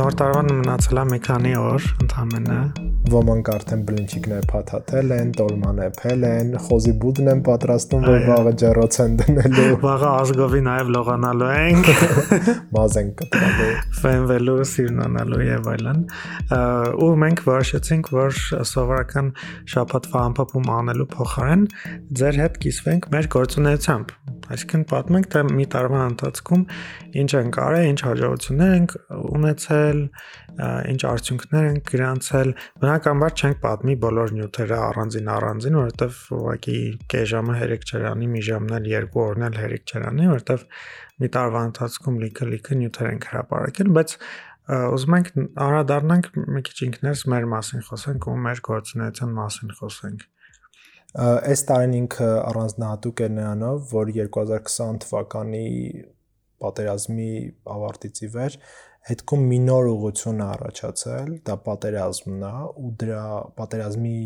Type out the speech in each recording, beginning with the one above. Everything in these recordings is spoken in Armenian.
Նոր տարվան մնացել է մի քանի օր ընդամենը ոմանք արդեն բլինչիկներ փաթաթել են, տոլման էփել են, խոզի բուդն են պատրաստում, որ վաղը ջեռոց են դնելու։ Վաղը ազգովի նաև լողանալու ենք։ Մազ են կտրելու։ Ֆենվելու, սիրնանալու եւ այլն։ Ու մենք որոշեցինք, որ սովորական շաբաթվա ամփոփում անելու փոխարեն ձեր հետ կիսվենք մեր գործունեությամբ Այսինքն պատմենք թե մի տարվա ընթացքում ինչ ենք արել, ինչ հաջողություններ ենք ունեցել, ինչ արդյունքներ ենք գրանցել։ Բնականաբար չենք պատմի բոլոր նյութերը առանձին առանձին, որովհետև ուղղակի կես ժամը հերիք չրանի, մի ժամն էլ երկու օրն էլ հերիք չրանի, որովհետև մի տարվա ընթացքում լիքը-լիքը նյութեր ենք հրապարակել, բայց ուզում ենք անդրադառնանք մի քիչ ինքներս մեր մասին խոսենք ու մեր գործունեության մասին խոսենք։ Այս տարին ինքը առանձնահատուկ է նրանով, որ 2020 թվականի պատերազմի ավարտից ի վեր հետքում մի նոր ուղղություն է առաջացել, դա պատերազմն է ու դրա պատերազմի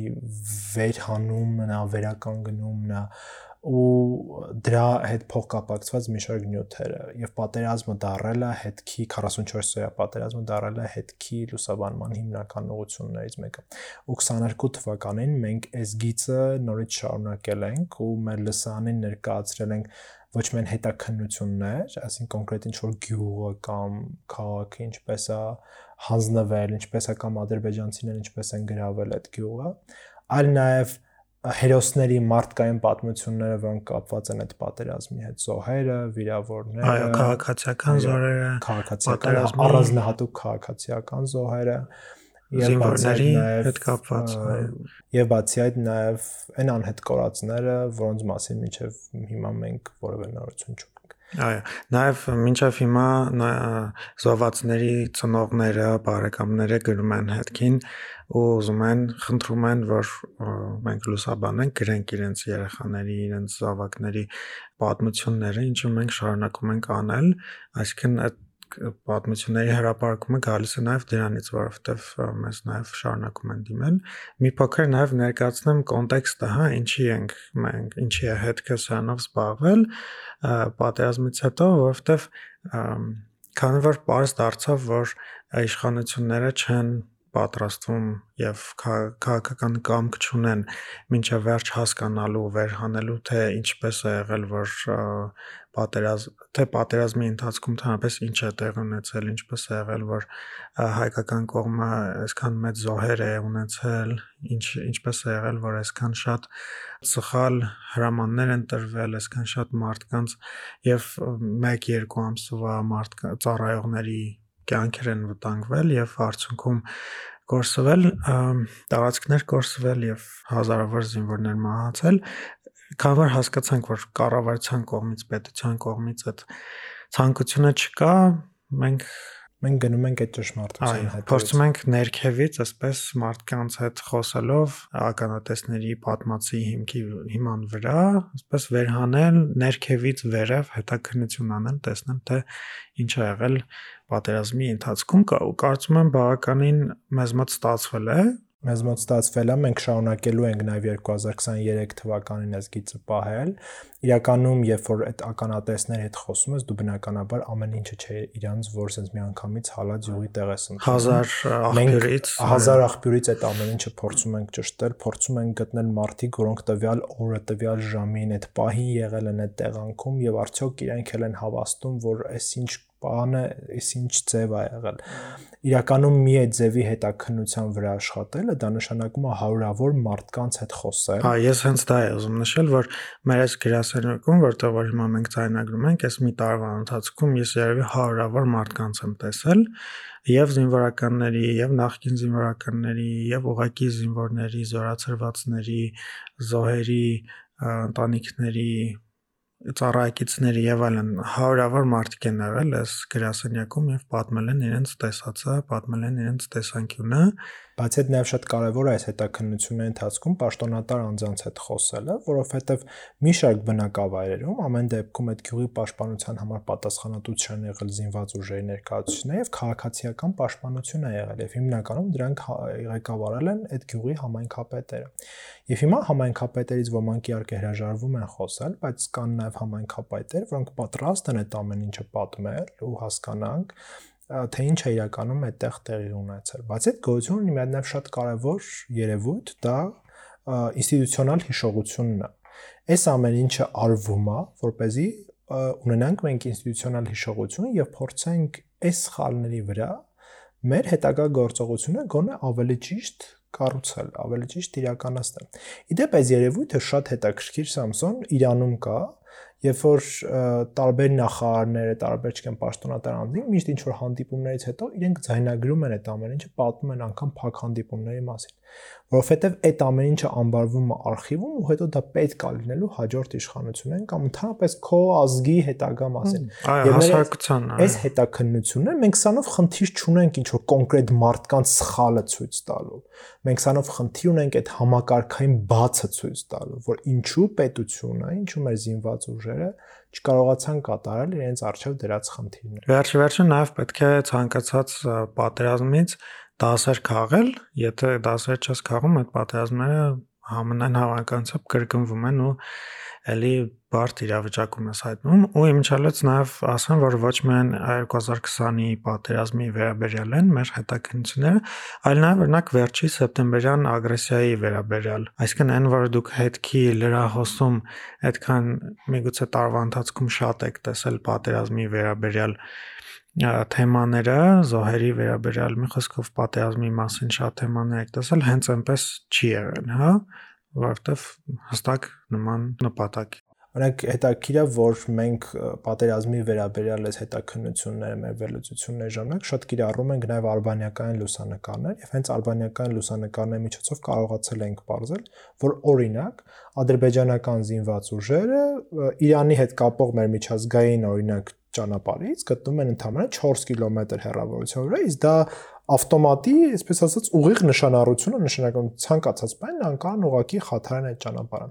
վերհանումն է, վերականգնումն է, ու դրա հետ փոխկապակցված մի շարք նյութերը եւ պատերազմը դարել է հետքի 44 սոյա պատերազմը դարել է հետքի լուսաբանման հիմնական ուղություններից մեկը ու 22 թվականին մենք այս գիծը նորից շարունակել ենք ու մեր լսանին ներկայացրել ենք ոչ միայն հետաքննություններ, այսինքն կոնկրետ ինչ որ գյուղը կամ քաղաքը ինչպես է հանձնվել, ինչպես է կամ ադրբեջանցիները ինչպես են գրավել այդ գյուղը, այլ նաև հերոսների մարդկային պատմությունները, որոնք կապված են այդ պատերազմի հետ, զոհերը, վիրավորները, այո, քաղաքացիական զոհերը, քաղաքացիական առանձնահատուկ քաղաքացիական զոհերը եւ բացի հետ կապված եւ բացի այդ նաեւ այն անհետ կորածները, որոնց մասին միջև հիմա մենք որևէ նորություն չունենք։ Այո, նաև մինչև հիմա զոհվածների ծնողները, բարեկամները գրում են հետքին ու ուզում են, խնդրում են, որ մենք լուսաբանենք, գրենք իրենց երեխաների, իրենց զավակների պատմությունները, ինչը մենք շարունակում ենք անել, այսինքն այդ պատմությունների հրապարակումը գալիս է նաև դրանից, որովհետև մեզ նաև շարունակում են դիմել։ Մի փոքր նաև ներկայացնեմ կոնտեքստը, հա, ինչի ենք մենք, ինչի է հետքը սրանով զբաղվել պատերազմից հետո, որովհետև քանի որ པարզ դարձավ, որ իշխանությունները չեն պատրաստվում եւ քաղաքական կամք չունեն մինչև վերջ հասկանալու, վերհանելու թե ինչպես է եղել, որ պատերազմ թե պատերազմի ընթացքում թանապես ինչ է տեղ ունեցել, ինչպես է եղել, որ հայկական կողմը այսքան մեծ զոհեր է ունեցել, ինչ ինչպես է եղել, որ այսքան շատ սխալ հրամաններ են տրվել, այսքան շատ մարդկանց եւ 1-2 ամսվա մարդ ծառայողների կյանքեր են վտանգվել եւ արդյունքում կորսվել, տարածքներ կորսվել եւ հազարավոր զինվորներ մահացել, քանի որ հասկացանք, որ կառավարության կողմից, պետության կողմից այդ ցանկությունը չկա, մենք մենք գնում ենք այդ ճշմարտության հետ։ Փորձում ենք ներքևից, ասպես մարդկանց հետ խոսելով, ականատեսների պատմածի հիմքի հիման վրա, ասպես վերհանել ներքևից վերև հետաքննություն անել, տեսնել թե ինչ ա եղել պատերազմի ընթացքում կա ու կարծում եմ բավականին մեզ մոտ ստացվել է մեզ մոտ ստացվել է մենք շարունակելու ենք նաև 2023 թվականին այս գիծը պահել իրականում երբ որ այդ ականատեսների հետ խոսում ես դու բնականաբար ամեն ինչը չէ իրանց որ sense միանգամից հալած յուղի տեղ ես ընտրում հազար աղբյուրից հազար աղբյուրից այդ ամեն ինչը փորձում ենք ճշտել փորձում ենք գտնել մարդիկ որոնք տվյալ օրը տվյալ ժամին այդ պահին եղել են այդ տեղանքում եւ արդյոք իրենք էլ են հավաստում որ այսինչ բանը էս ինչ ձև ա եղել։ Իրականում մի այդ ձևի հետաքննության վրա աշխատելը դա նշանակում է հարյուրավոր մարդկանց հետ խոսել։ Հա, ես հենց դա եմ ուզում նշել, որ մեր այս գրասենյակում, որտեղ որ հիմա մենք ցայնագրում ենք, այս մի տարվա ընթացքում ես երևի հարյուրավոր մարդկանց եմ տեսել եւ զինվորականների եւ նախկին զինվորականների եւ ուղակի զինվորների, զորացրվածների, զոհերի, ընտանիքների ծառայակիցների եւ այլն հարյուրավոր մարդիկ են եղել այս գրասենյակում եւ պատմել են իրենց տեսածը, պատմել են իրենց տեսանկյունը Բացի այդ նաև շատ կարևոր է այս հետաքննությունների ընթացքում պաշտոնատար անձանց հետ խոսելը, որովհետև մի շարք բնակավայրերում ամեն դեպքում այդ գյուղի պաշտպանության համար պատասխանատու չեն եղել զինված ուժերի ներկայացուցիչները եւ քաղաքացիական պաշտպանություն է եղել եւ հիմնականում դրանք ղեկավարել են այդ գյուղի համայնքապետերը։ Եվ հիմա համայնքապետերից ոմանք իհարկե հրաժարվում են խոսել, բայց կան նաև համայնքապետեր, որոնք պատրաստ են այդ ամեն ինչը պատմել ու հասկանանք թե ինչ է իրականում այդտեղ տեղի ունեցել։ Բայց այդ գոյությունը ունի մի հատ շատ կարևոր երևույթ, դա ինստիտուցիոնալ հիշողությունն է։ Այս ամեն ինչը արվում է, որ เป զի ունենանք մենք ինստիտուցիոնալ հիշողություն եւ փորձենք այս սխալների վրա մեր հետագա գործողությունը գոնե ավելի ճիշտ կառուցել, ավելի ճիշտ իրականացնել։ Իդեպ այս երևույթը շատ հետաքրքիր Samsung Իրանում կա, երբ որ տարբեր նախարարները, տարբեր չկան պաշտոնատար անձինք միշտ ինչ որ հանդիպումներից հետո իրենք ձայնագրում են այդ ամեն ինչը, պատմում են անգամ փակ հանդիպումների մասին, որովհետև այդ ամեն ինչը անբարվում է արխիվում ու հետո դա պետք է լինելու հաջորդ իշխանություններին կամ ընդհանրապես քո ազգի հետագա մասին։ Այո, հասարակության։ Այս հետաքննությունները մենք սանով խնդիր չունենք ինչ որ կոնկրետ մարդկանց սխալը ցույց տալու։ Մենք սանով խնդիր ունենք այդ համակարգային բացը ցույց տալու, որ ինչու պետությունը, ինչու մեր զինված ուժերը չկարողացան կատարել իրենց արժեվ դրած խնդիրները։ Վերջի վերջը նաև պետք է ցանկացած պատերազմից դասեր քաղել, եթե դասեր չես քաղում, այդ պատերազմները համենայն հավանականությամբ կրկնվում են ու էլի բարդ իրավիճակում ես հայտնում ու իմիջալից նաև ասեմ որ ոչ միայն 2020-ի պատերազմի վերաբերյալ են մեր հետաքննությունները, այլ նաև օրինակ վերջի սեպտեմբերյան ագրեսիայի վերաբերյալ։ Այսինքն այն որ դուք հետքի լրահոսում այդքան միգուցե տարվա ընթացքում շատ եք տեսել պատերազմի վերաբերյալ թեմաները, զոհերի վերաբերյալ մի խոսքով պատերազմի մասին շատ թեմաներ եք տեսել, հենց այնպես չի եղել, հա, որովհետև հստակ նման նպատակ Օրինակ հետաքրքիր է, որ մենք պատերազմի վերաբերյալ այս հետաքննությունները, մեր վերլուծությունների ժամանակ շատ կիրառում ենք նաև արբանյական լուսանկարներ, եւ հենց արբանյական լուսանկարների միջոցով կարողացել ենք ողջել, որ օրինակ ադրբեջանական զինված ուժերը Իրանի հետ կապող մեր միջազգային օրինակ ճանապարհից գտնում են ընդամենը 4 կիլոմետր հեռավորության վրա, իսկ դա ավտոմատի, այսպես ասած, ուղիղ նշանառությունը նշանակում ցանկացած բան անկան ուղակի խաթարեն այդ ճանապարհը։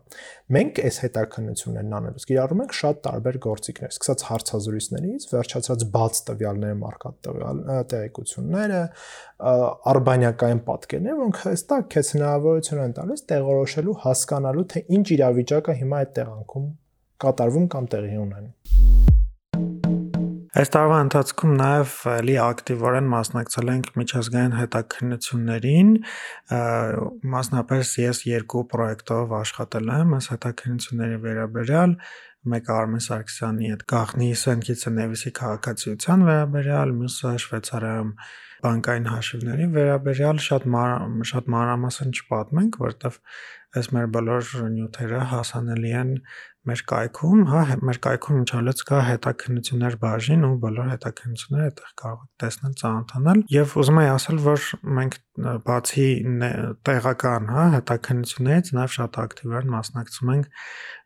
Մենք այս հետաքննություններն անելուց կիրառում ենք շատ տարբեր գործիքներ, սկսած հարցազրույցներից, վերջացած բաց տվյալների մարկատ տվյալ տեղեկությունները, արբանյակային պատկերներ, որոնք հստակ քեզ հնարավորություն են տալիս տեղորոշելու, հասկանալու, թե ինչ իրավիճակը հիմա այդ տեղանքում կատարվում կամ տեղի ունենում։ Այս տարվա ընթացքում նաև էլի ակտիվորեն մասնակցել ենք միջազգային հետաքննություններին, մասնապես ես երկու պրոյեկտով աշխատել եմ այս հետաքննությունների վերաբերյալ, մեկը Արմեն Սարգսյանի հետ գաղտնի Սենքիցը Նևիսի քաղաքացիության վերաբերյալ, մյուսը Շվեյցարիայում բանկային հաշիվների վերաբերյալ շատ ման, շատ մանրամասն չպատմենք, որովհետև այս մեր բոլոր նյութերը հասանելի են մեր կայքում, հա, մեր կայքում ինչալից կա հետաքննություններ բաժին ու բոլոր հետաքննությունները այդտեղ կարող եք տեսնել, ծանոթանալ եւ ուզում եմ ասել, որ մենք բացի տեղական, հա, հետաքննություններից նաեւ շատ ակտիվորեն մասնակցում ենք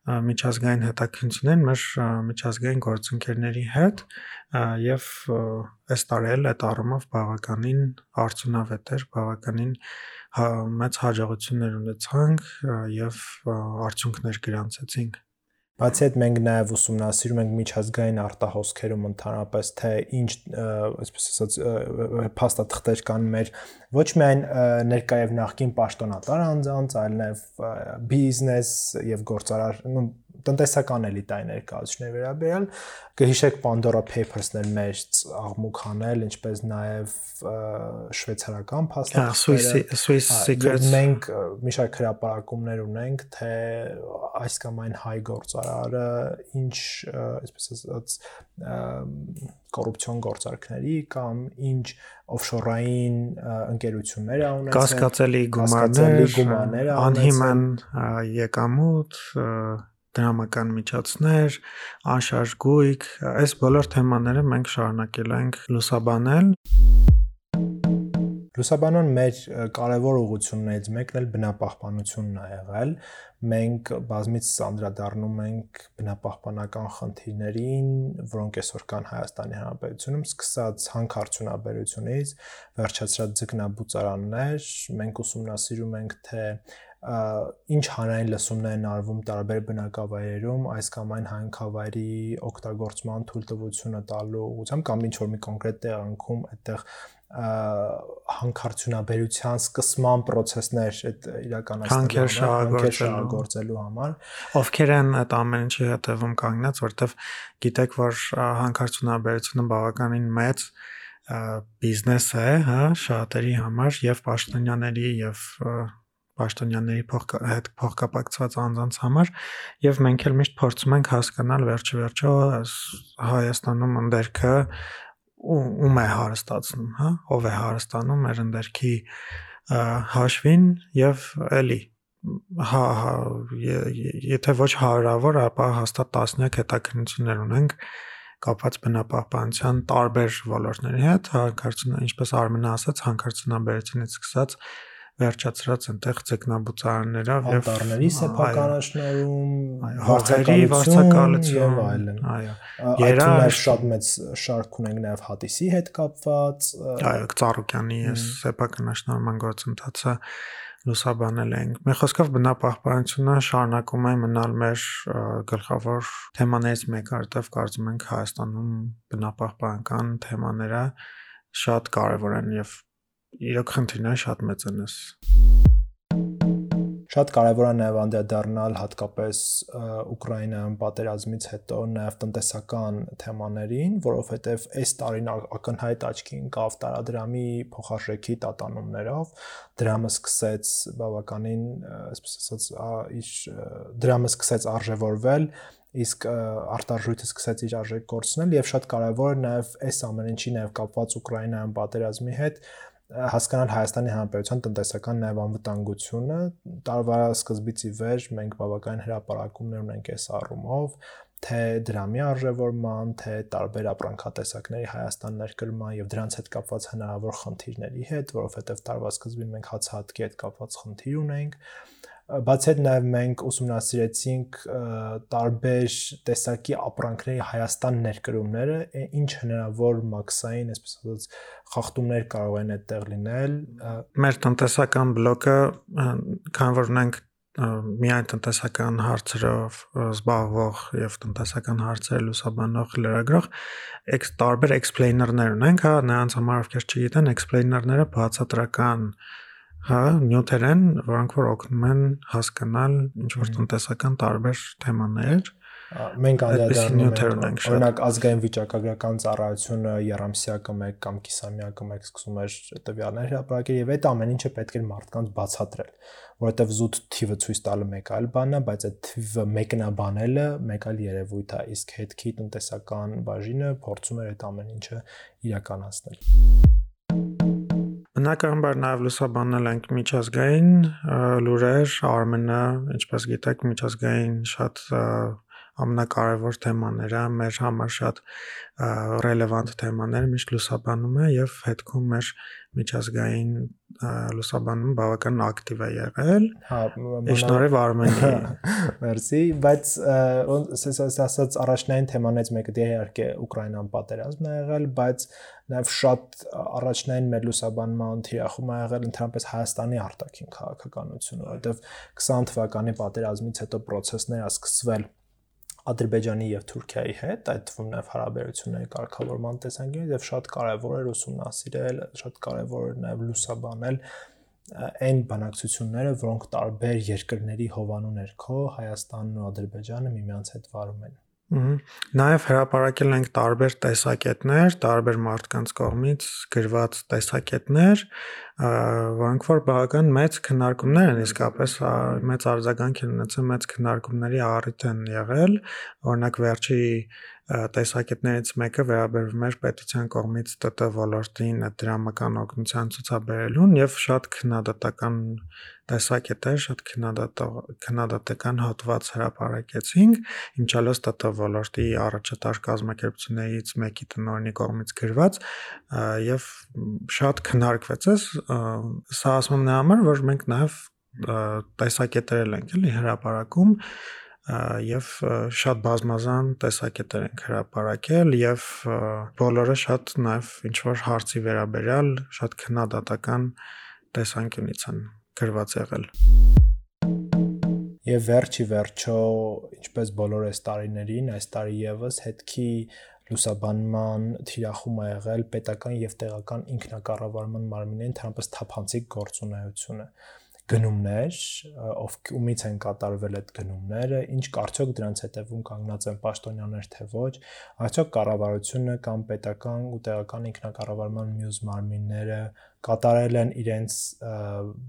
միջազգային հետաքննություններին մեր միջազգային գործընկերների հետ եւ այս տարի էլ այդ առումով բավականին արդյունավետ էր, բավականին մեծ հաջողություններ ունեցանք եւ արդյունքներ գրանցեցինք Բացի այդ մենք նաև ուսումնասիրում ենք միջազգային արտահոսքերում ընդհանրապես թե ինչ այսպես ասած փաստաթղթեր կան մեր ոչ միայն ներկա եւ նախկին պաշտոնատար անձանց, այլ նաև բիզնես եւ գործարար տնտեսական էլիտայի ներկայացուցիչների վերաբերյալ կհիշեք Pandora Papers-ներ մեր աղմուկ հանել, ինչպես նաև շվեյցարական փաստաթղթերը, Swiss Secrets։ Մենք մի շարք հրապարակումներ ունենք, թե այս կամ այն հայ գործարարը ինչ, այսպես ասած, կոռուպցիոն գործարքների կամ ինչ օֆշորային ընկերություններ ա ունեցել, կասկածելի գումարներ, անհիմն եկամուտ, դրամական միջոցներ, անշարժ գույք, այս բոլոր թեմաները մենք շարունակել ենք լուսաբանել։ Լուսաբանման մեր կարևոր ուղղություններից մեկն էլ բնապահպանությունն ա եղել։ Մենք բազմից անդրադառնում ենք բնապահպանական խնդիրներին, որոնք այսօր կան Հայաստանի Հանրապետությունում, սկսած հանքարդյունաբերությունից, վերջացրած ձկնաբուծարաններ, մենք ուսումնասիրում ենք թե ինչ հանրային լսումներ են արվում տարբեր բնակավայրերում այս կամ այն հանքավայրի օգտագործման թույլտվությունը տալու ուղղությամբ կամ ինչ որ մի կոնկրետ տեղանքում այդտեղ հանքարդյունաբերության սկսման process-ներ այդ իրականացնելու շահագործելու համար ովքեր են այդ ամեն ինչի հետևում կանգնած որովհետև գիտեք որ հանքարդյունաբերությունը բավականին մեծ բիզնես է, հա, շատերի համար եւ պաշտոնյաների եւ պաշտոնյաների հետ փոխկապակցված անձանց համար եւ մենք էլ միշտ փորձում ենք հասկանալ վերջի վերջո Հայաստանում ընդերքը ում է հարստացնում, հա, ով է հարստանում մեր ընդերքի հաշվին եւ էլի հա, հա եթե ոչ հարյուրավոր, ապա հաստատ տասնյակ հետաքննություններ ունենք կապված բնապահպանության տարբեր ոլորտների հետ, հանկարծն ինչպես Արմենը ասաց, հանկարծնաբերությունից սկսած վերջացրած այնտեղ ցեկնաբուծարաններով եւ անտառների սեփականաշնորհում, հողերի վարձակալություն եւ այլն։ Այո։ Երա շատ մեծ շարք ունենք նաեւ հատիսի հետ կապված։ Այո, Ծառուկյանի սեփականաշնորհման գործընթացը լուսաբանել ենք։ Մեր խոսքով բնապահպանությունը շարունակում է մնալ մեր գլխավոր թեմաներից մեկը, որտեղ կարծում ենք Հայաստանում բնապահպանական թեմաները շատ կարևոր են եւ իրոք խնդիրները շատ մեծ են ես շատ կարևոր է նաև անդրադառնալ հատկապես Ուկրաինայում պատերազմից հետո նաև տնտեսական թեմաներին, որովհետև այս տարին ակնհայտ աչքի ընկավ տարադրամի փոխարժեքի տատանումներով, դրամը սկսեց բավականին, այսպես ասած, իր դրամը սկսեց արժևորվել իսկ արտարժույթը սկսեց իր արժեք կորցնել եւ շատ կարեւոր է նաեւ այս ամեն ինչի նաեւ կապված Ուկրաինայում պատերազմի հետ հասկանալ Հայաստանի Հանրապետության տնտեսական նաև անվտանգությունը տարվա սկզբից ի վեր մենք բավական հրապարակումներ ունենք այս առումով թե դրամի արժևորման, թե տարբեր ապրանքատեսակների Հայաստան ներկրման եւ դրանց հետ կապված հնարավոր խնդիրների հետ, որովհետեւ տարվա սկզբին մենք հացահատկի հետ կապված խնդիր ունենք, բացի այդ նաև մենք ուսումնասիրեցինք տարբեր տեսակի ապրանքների Հայաստան ներկրումները, ինչ հնարավոր մաքսային, այսպես ասած, խախտումներ կարող են այդտեղ լինել։ Մեր տնտեսական բլոկը, քան որ ունենք միայն տնտեսական հարցերով զբաղվող եւ տնտեսական հարցեր լուսաբանող լրագրող էքս տարբեր explainer-ներ ունենք, հա, նրանց համար ովքեր չգիտեն, explainer-ները բացատրական Հա, նյութեր են, որոնք որ օգնում են հասկանալ ինչ որ տնտեսական տարբեր թեմաներ։ Մենք անդրադառնում ենք օրինակ ազգային վիճակագրական ծառայությունը երամսյակը 1 կամ կիսամյակը 1 սկսում էր տվյալներ հրապարակել եւ այդ ամեն ինչը պետք էր մարդկանց բացատրել, որովհետեւ զուտ թիվը ցույց տալը մեկ այլ բան է, բայց այդ թիվը մեկնաբանելը մեկ այլ երևույթ է, իսկ հետքի տնտեսական բաժինը փորձում էր այդ ամեն ինչը իրականացնել։ Բնականաբար նաև լուսաբանել ենք միջազգային լուրեր, Արմենը, ինչպես գիտեք, միջազգային շատ ամենակարևոր թեմաները, մեր համար շատ ռելևանտ թեմաներ միշտ լուսաբանում է եւ հետքում մեր միջազգային լուսաբանում բավական ակտիվ է եղել։ Հա, շնորհիվ Արմենի։ Մերսի, բայց ասես ասած առաջնային թեմաներից մեկը դե իհարկե Ուկրաինան պատերազմն է եղել, բայց նաև շատ առաջնային մեր լուսաբանման թիրախում է եղել ընդհանրապես Հայաստանի արտաքին քաղաքականությունը, որովհետև 20 թվականի պատերազմից հետո process-ները սկսվել Ադրբեջանի եւ Թուրքիայի հետ, այդ թվում նաեւ հարաբերությունների կարգավորման տեսանկյունից եւ շատ կարեւոր էր ուսումնասիրել, շատ կարեւոր էր նաեւ լուսաբանել այն բանակցությունները, որոնք տարբեր երկրների հովանու ներքո Հայաստանն ու Ադրբեջանը միմյանց հետ վարում են։ Նաև հրապարակել ենք տարբեր տեսակետներ, տարբեր մարդկանց կողմից գրված տեսակետներ, որոնք որ բավական մեծ քննարկումներ են իսկապես մեծ արձագանք են ունեցել, մեծ քննարկումների առիթ են եղել։ Օրինակ վերջի տեսակետներից մեկը վերաբերվում էր պետության կողմից ՏՏ ոլորտին դրամական օգնության ցուցաբերելուն եւ շատ քննադատական տեսակետեր, շատ քննադատական հատված հրապարակեցինք, ինչալոս ՏՏ ոլորտի առաջատար կազմակերպություններից մեկի տնօրինի կողմից գրված եւ շատ քննարկվեց էս սա ասում եմ նրա համար, որ մենք նաեւ տեսակետեր ենք էլի հրապարակում եւ շատ բազմազան տեսակետեր ենք հրապարակել եւ բոլորը շատ նաեւ ինչ որ հարցի վերաբերյալ շատ քննադատական տեսանկյունից են գրված եղել։ Եվ վերջի վերջո, ինչպես բոլոր այս տարիներին, այս տարի եւս հետքի լուսաբանման թիրախում ա եղել պետական եւ տեղական ինքնակառավարման մարմինների ընդհանրապես թափանցիկ գործունեությունը գնումներ, ով ումից են կատարվել այդ գնումները, ինչ կարծոք դրանց հետևում կանգնած են պաշտոնյաներ թե ոչ, արդյոք կառավարությունը կամ պետական ու տեղական ինքնակառավարման մյուս մարմինները կատարել են իրենց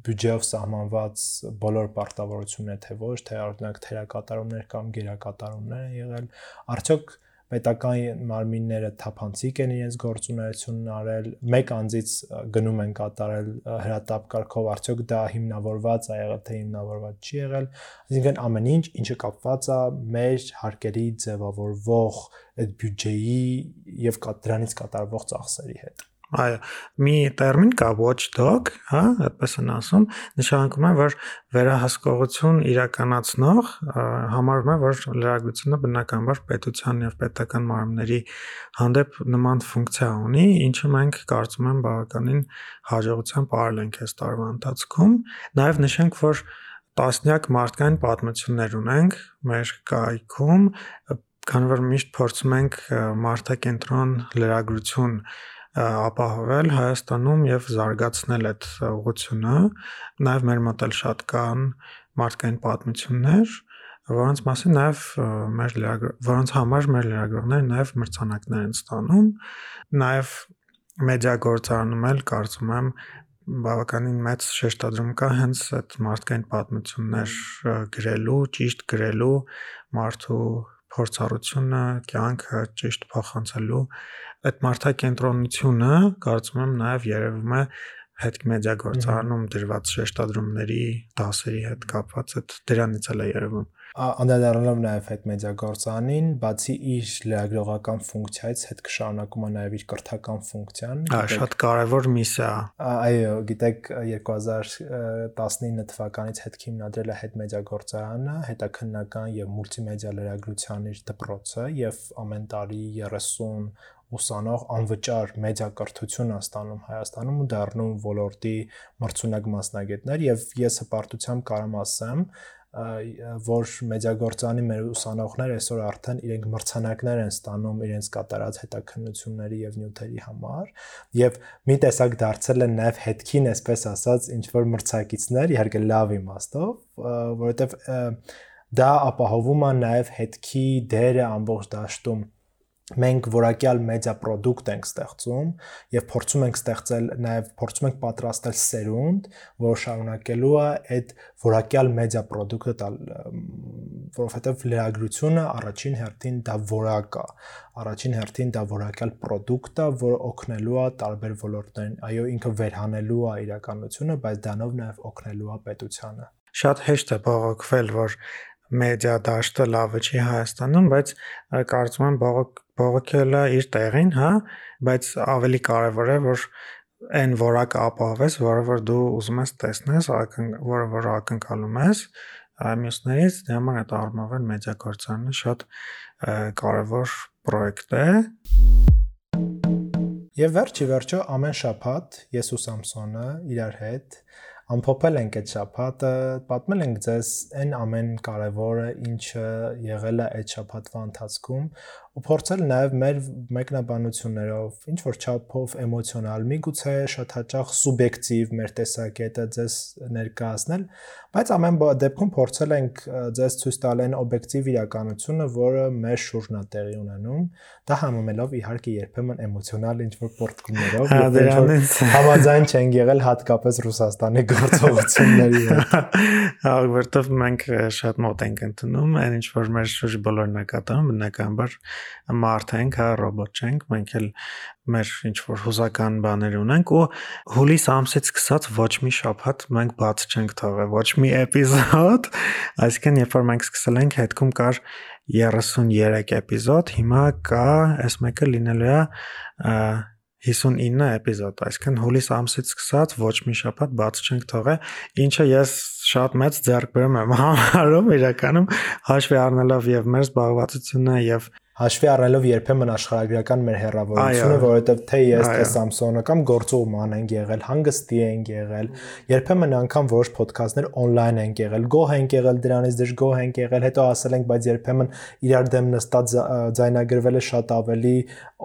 բյուջեով սահմանված բոլոր պարտավորությունները թե ոչ, թե օրինակ թերակատարումներ կամ գերակատարումներ են եղել, արդյոք պետական մարմինները թափանցիկ են իրենց գործունեությունն արել, մեկ անձից գնում են կատարել հրատապ կարգով, արդյոք դա հիմնավորված է եղել թե հիմնավորված չի եղել, այսինքն ամեն ինչ, ինչը կապված է մեր հարկերի ձևավորվող այդ բյուջեի եւ դրանից կատարվող ծախսերի հետ։ Այո, մի տերմին կա watchdog, հա, այդպես են ասում, նշանակում է, որ վերահսկողություն իրականացնող համարվում է, որ լրագրությունը բնականաբար պետության եւ պետական մարմինների հանդեպ նման ֆունկցիա ունի, ինչը մենք կարծում եմ բավականին հաջողությամբ արել ենք այս տարվա ընթացքում։ Նաեւ նշենք, որ տասնյակ մարդկային պատմություններ ունենք մեր կայքում, քանի որ միշտ փորձում ենք մարդակենտրոն լրագրություն ապահովել Հայաստանում եւ զարգացնել այդ ուղղությունը։ Նաեւ մեր մոտ էլ շատ կան մարդկային պատմություններ, որոնց մասին նաեւ մեր որոնց համար մեր լրագրողները նաեւ մրցանակներ են ստանում։ Նաեւ մեդիա գործարանում էլ կարծում եմ բավականին մեծ շեշտադրում կա հենց այդ մարդկային պատմություններ գրելու, ճիշտ գրելու, մարդու փորձառությունը, կյանքը ճիշտ փոխանցելու այդ մարդակենտրոնությունը կարծում եմ նաև երևում է հետք մեդիա գործարանում դրված շեշտադրումների դասերի հետ կապված այդ դրանից էլ է երևում անդրադառնալով նաև այդ մեդիա գործանին, բացի իր լրագրողական ֆունկցիայից հետ կշարունակում է նաև իր կրթական ֆունկցիան։ Այո, շատ կարևոր միսիա։ Այո, գիտեք 2019 թվականից հետ հիմնադրել է հետ մեդիա գործարանը, հետաքննական եւ մուլտիմեդիա լրագրության իր դպրոցը եւ ամեն տարի 30 ուսանող անվճար մեդիա կրթություն է ստանում Հայաստանում ու դառնում ոլորտի մրցունակ մասնագետներ եւ ես հպարտությամբ կարամ ասեմ որ մեդիագործանի մեր ուսանողները այսօր արդեն իրենք մրցանակներ են ստանում իրենց կատարած հետաքննությունների եւ նյութերի համար եւ մի տեսակ դարձել են նաեւ հետքին, այսպես ասած, ինչ որ մրցակիցներ, իհարկե լավ իմաստով, որովհետեւ դա ապահովում է նաեւ հետքի դերը ամբողջ դաշտում մենք որակյալ մեդիա product ենք ստեղծում եւ փորձում ենք ստեղծել նաեւ փորձում ենք պատրաստել սերունդ, որ շարունակելու է այդ որակյալ մեդիա product-ը տալ, որովհետեւ լրագրությունը առաջին հերթին դա որակ է, առաջին հերթին դա որակյալ product է, որը օգնելու է տարբեր ոլորտներին։ Այո, ինքը վերհանելու է իրականությունը, բայց դանով նաեւ օգնելու է պետությանը։ Շատ հեշտ է բողոքվել, որ մեդիա դաշտը լավը չի Հայաստանում, բայց կարծում եմ բողոք բողոքելը իր տեղին, հա, բայց ավելի կարևոր է, որ այն որակը ապահովես, որը որ դու ուզում ես տեսնես, որը որ ակնկալում ես մյուսներից, դե համար այդ առումով մեդիա գործարանը շատ կարևոր պրոյեկտ է։ Եվ վերջի վերջո ամեն շաբաթ ես ու Սամսոնը իրար հետ ամփոփել ենք այդ շաբաթը, պատմել ենք ձեզ այն ամեն կարևորը, ինչը եղել է այդ շաբաթվա ընթացքում ու փորձել նաև մեր մեկնաբանություններով, ինչ որ չափով էմոցիոնալ, միգուցե շատ հաճախ սուբյեկտիվ մեր տեսակետը ձեզ ներկայացնել, բայց ամեն դեպքում փորձել ենք ձեզ ցույց տալ այն օբյեկտիվ իրականությունը, որը մեր շուրջն է տեղի ունենում, դա համեմելով իհարկե երբեմն էմոցիոնալ ինչ որ պորտկումներով, հա, դրանից համաձայն չեն եղել հատկապես Ռուսաստանի գործողությունների հետ։ Հա, որտեվ մենք շատ մոտ ենք ընդունում, այն ինչ որ մեր շուրջ բոլորն է կատարում, բնականաբար մարդ ենք, հա, ռոբոտ չենք, մենք էլ մեր ինչ որ հուզական բաներ ունենք ու հուլիս ամսից սկսած ոչ մի շաբաթ մենք բաց չենք թողել, ոչ մի էպիզոդ, այսինքն երբ որ մենք սկսել ենք, հետքում կար 33 էպիզոդ, հիմա կա, այս մեկը լինելու է 59 էպիզոդ, այսինքն հուլիս ամսից սկսած ոչ մի շաբաթ բաց չենք թողել, ինչը ես շատ մեծ ձեռքբերում եմ համարում իրականում հաշվի առնելով եւ մեր զբաղվածությունը եւ հաշվի առնելով երբեմն աշխարհագրական մեր հերավորությունը, որովհետև թե ես թե Samsung-ը կամ գործողման են եղել, հանգստի են եղել, երբեմն անգամ որոշ ոդքասթներ on-line են եղել, գոհ են եղել դրանից, դժ գոհ են եղել, հետո ասել ենք, բայց երբեմն իրար դեմ նստած ձայնագրվել է շատ ավելի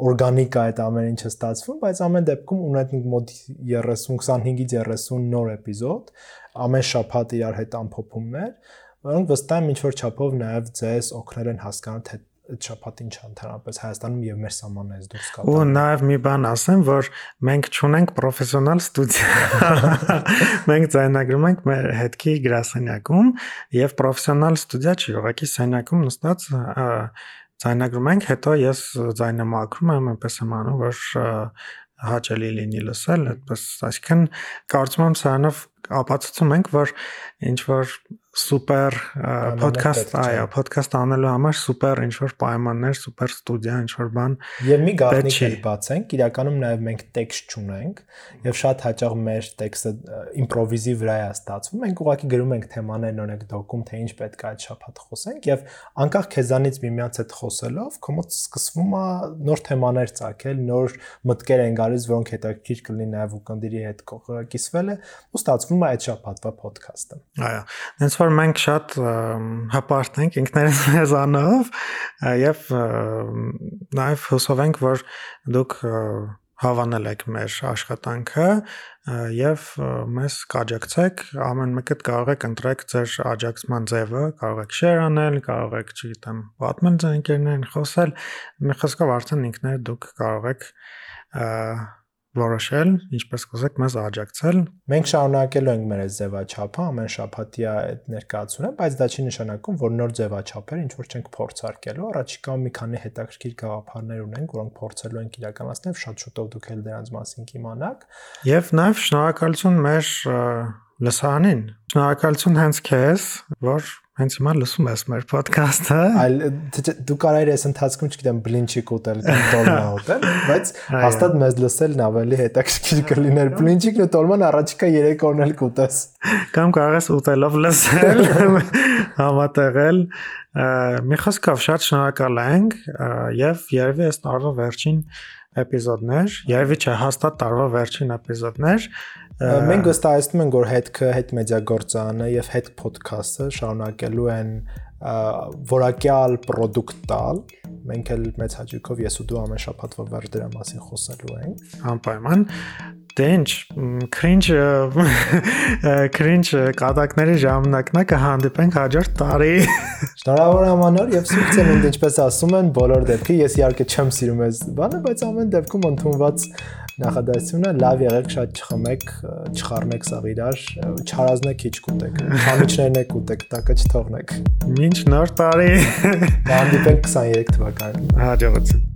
օրգանիկ է այդ ամեն ինչը ստացվում, բայց ամեն դեպքում ունենք մոտ 30 25-ից 30 նոր էպիզոդ, ամեն շաբաթ իրար հետ ամփոփումներ, որոնք վստահ եմ ինչ որ չափով նաև ձեզ օգնել են հասկանալ թե այդ շփաթին չընդհանրապես Հայաստանում եւ մեր սահմաններից դուրս կա։ Ու նաեւ մի բան ասեմ, որ մենք ճունենք պրոֆեսիոնալ ստուդիա։ Մենք ձայնագրում ենք մեր հետքի գրասենյակում եւ պրոֆեսիոնալ ստուդիա չի, ուղղակի սենյակում նստած ձայնագրում ենք, հետո ես ձայնը մաքրում եմ, այնպես եմ անում, որ հաճելի լինի լսել, այդպես, այսինքն կարծում եմ սրանով ապացուցում ենք, որ ինչ որ սուպեր ոդքասթ, այո, ոդքասթ անելու համար սուպեր ինչ որ պայմաններ, սուպեր ստուդիա, ինչ որ բան։ Եվ մի գաղտնիք էլ բացենք, իրականում նաև մենք տեքստ չունենք, եւ շատ հաճախ մեր տեքստը իմպրովիզի վրա է ստացվում։ Մենք ուղղակի գրում ենք թեմաներն օրինակ դոկում, թե ինչ պետք է այդ շփաթ խոսենք եւ անկախ քեզանից միմյանց հետ խոսելով, կոմոդ սկսվում է նոր թեմաներ ցակել, նոր մտքեր են գալիս, որոնք հետաքրքիր կլինի նաև ուկնդիրի հետ կիսվել է, ու ստացվում է այդ շփաթվա ոդքասթը։ Այո։ Հենց որ մենք շատ հպարտ ենք ինքներս մեզանով եւ նաեւ հուսով ենք որ դուք հավանել եք մեր աշխատանքը եւ մեզ կաջակցեք ամեն մեկը կարող եք ընտրեք ձեր աջակցման ձևը կարող եք share անել կարող եք չգիտեմ պատմել ձեր ընկերներին խոսել մի խոսքով արդեն ինքներդ դուք կարող եք որոշել, ինչպես կուզեք մեզ աջակցել։ Մենք շարունակելու ենք մեր այս ձևաչափը ամեն շաբաթյա այդ ներկայացումը, բայց դա չի նշանակում, որ նոր ձևաչափեր ինչ որ չենք փորձարկելու։ Առաջիկայում մի քանի հետաքրքիր գաղափարներ ունենք, որոնք փորձելու ենք իրականացնել, շատ շուտով դուք էլ դրանց մասին կիմանաք։ Եվ նաև շնորհակալություն մեր լսարանին։ Շնորհակալություն հենց քեզ, որ հենց հիմա լսում ես մեր ոդքասթը։ Այլ դու կարայր ես ընթացքում, չգիտեմ, բլինչիկ ուտել կամ տոլմա ուտել, բայց հաստատ մեզ լսելն ավելի հետաքրքիր կլիներ։ Բլինչիկն ու տոլման առաջիկա 3 օրն էլ կուտես։ Կամ կարող ես ուտելով լսել, համատեղել։ Մի խոսքով շատ շնորհակալ ենք եւ երևի այս տարվա վերջին էպիզոդներ, երևի չէ, հաստատ տարվա վերջին էպիզոդներ Մենք վստահեցնում ենք, որ հետքը հետ մեդիագործանը եւ հետ ոդքասթը շարունակելու են որակյալ ապրանք տալ։ Մենք էլ մեծ հաճույքով ես ու դու ամեն շաբաթվա վեր դրա մասին խոսելու ենք։ Անպայման դե ինչ cringe cringe կատակների ժամանակն է կհանդիպենք հաջորդ տարի շնորհավոր ամանոր եւ սուրճ են ինչպես ասում են բոլոր դեպքի ես իհարկե չեմ սիրում այս բանը բայց ամեն դեպքում ընդունված նախադասությունը լավ եղեք, շատ չխմեք, չխառնեք սաղ իրար, չհարազնեք քիչ կուտեք, խամիչներն եք կուտեք, տակը չթողնեք։ Մինչ նոր տարի։ Հանդիպենք 23 թվականին։ Հաջողություն։